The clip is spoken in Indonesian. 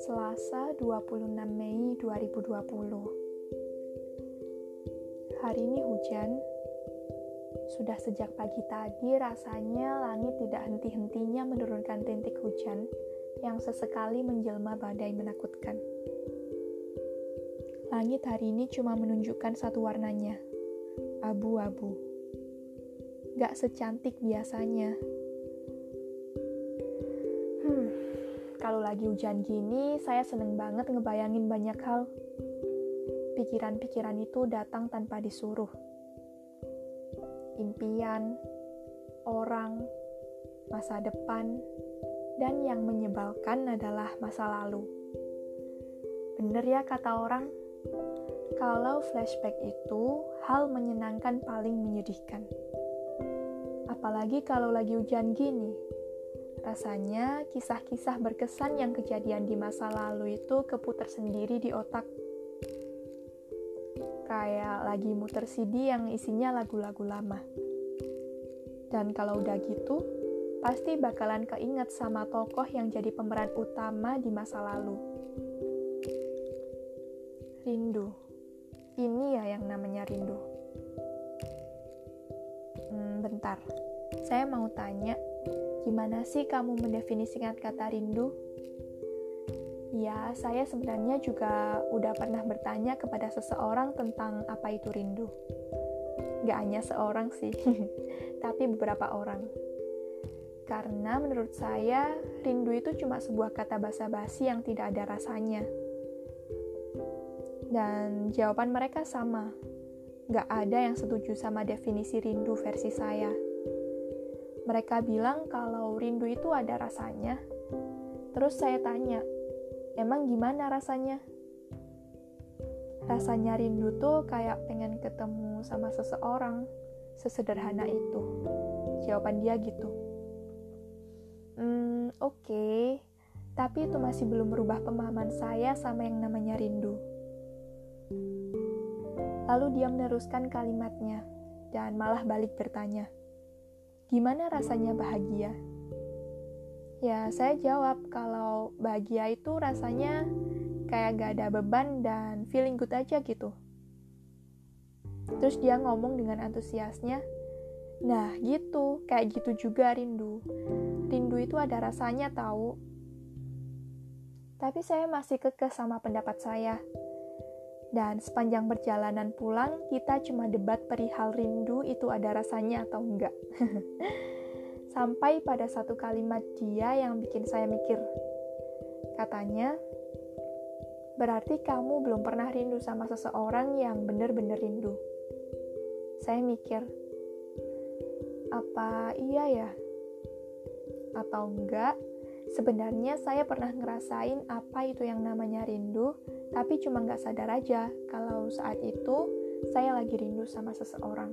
Selasa 26 Mei 2020 Hari ini hujan Sudah sejak pagi tadi rasanya langit tidak henti-hentinya menurunkan tintik hujan yang sesekali menjelma badai menakutkan. Langit hari ini cuma menunjukkan satu warnanya, abu-abu. Gak secantik biasanya. Hmm, kalau lagi hujan gini, saya seneng banget ngebayangin banyak hal. Pikiran-pikiran itu datang tanpa disuruh. Impian, orang, masa depan, dan yang menyebalkan adalah masa lalu. Bener ya kata orang, kalau flashback itu hal menyenangkan paling menyedihkan. Apalagi kalau lagi hujan gini, Rasanya kisah-kisah berkesan yang kejadian di masa lalu itu keputar sendiri di otak. Kayak lagi muter CD yang isinya lagu-lagu lama. Dan kalau udah gitu, pasti bakalan keinget sama tokoh yang jadi pemeran utama di masa lalu. Rindu. Ini ya yang namanya rindu. Hmm, bentar. Saya mau tanya, Gimana sih kamu mendefinisikan kata rindu? Ya, saya sebenarnya juga udah pernah bertanya kepada seseorang tentang apa itu rindu. Gak hanya seorang sih, tapi beberapa orang. Karena menurut saya, rindu itu cuma sebuah kata basa-basi yang tidak ada rasanya. Dan jawaban mereka sama. Gak ada yang setuju sama definisi rindu versi saya. Mereka bilang kalau rindu itu ada rasanya. Terus saya tanya, emang gimana rasanya? Rasanya rindu tuh kayak pengen ketemu sama seseorang, sesederhana itu. Jawaban dia gitu. Hmm, oke. Okay. Tapi itu masih belum merubah pemahaman saya sama yang namanya rindu. Lalu dia meneruskan kalimatnya dan malah balik bertanya, Gimana rasanya bahagia? Ya, saya jawab kalau bahagia itu rasanya kayak gak ada beban dan feeling good aja gitu. Terus dia ngomong dengan antusiasnya, Nah gitu, kayak gitu juga rindu. Rindu itu ada rasanya tahu. Tapi saya masih kekeh sama pendapat saya. Dan sepanjang perjalanan pulang, kita cuma debat perihal rindu itu ada rasanya atau enggak. Sampai pada satu kalimat dia yang bikin saya mikir. Katanya, berarti kamu belum pernah rindu sama seseorang yang bener-bener rindu. Saya mikir, apa iya ya? Atau enggak, sebenarnya saya pernah ngerasain apa itu yang namanya rindu, tapi cuma nggak sadar aja kalau saat itu saya lagi rindu sama seseorang.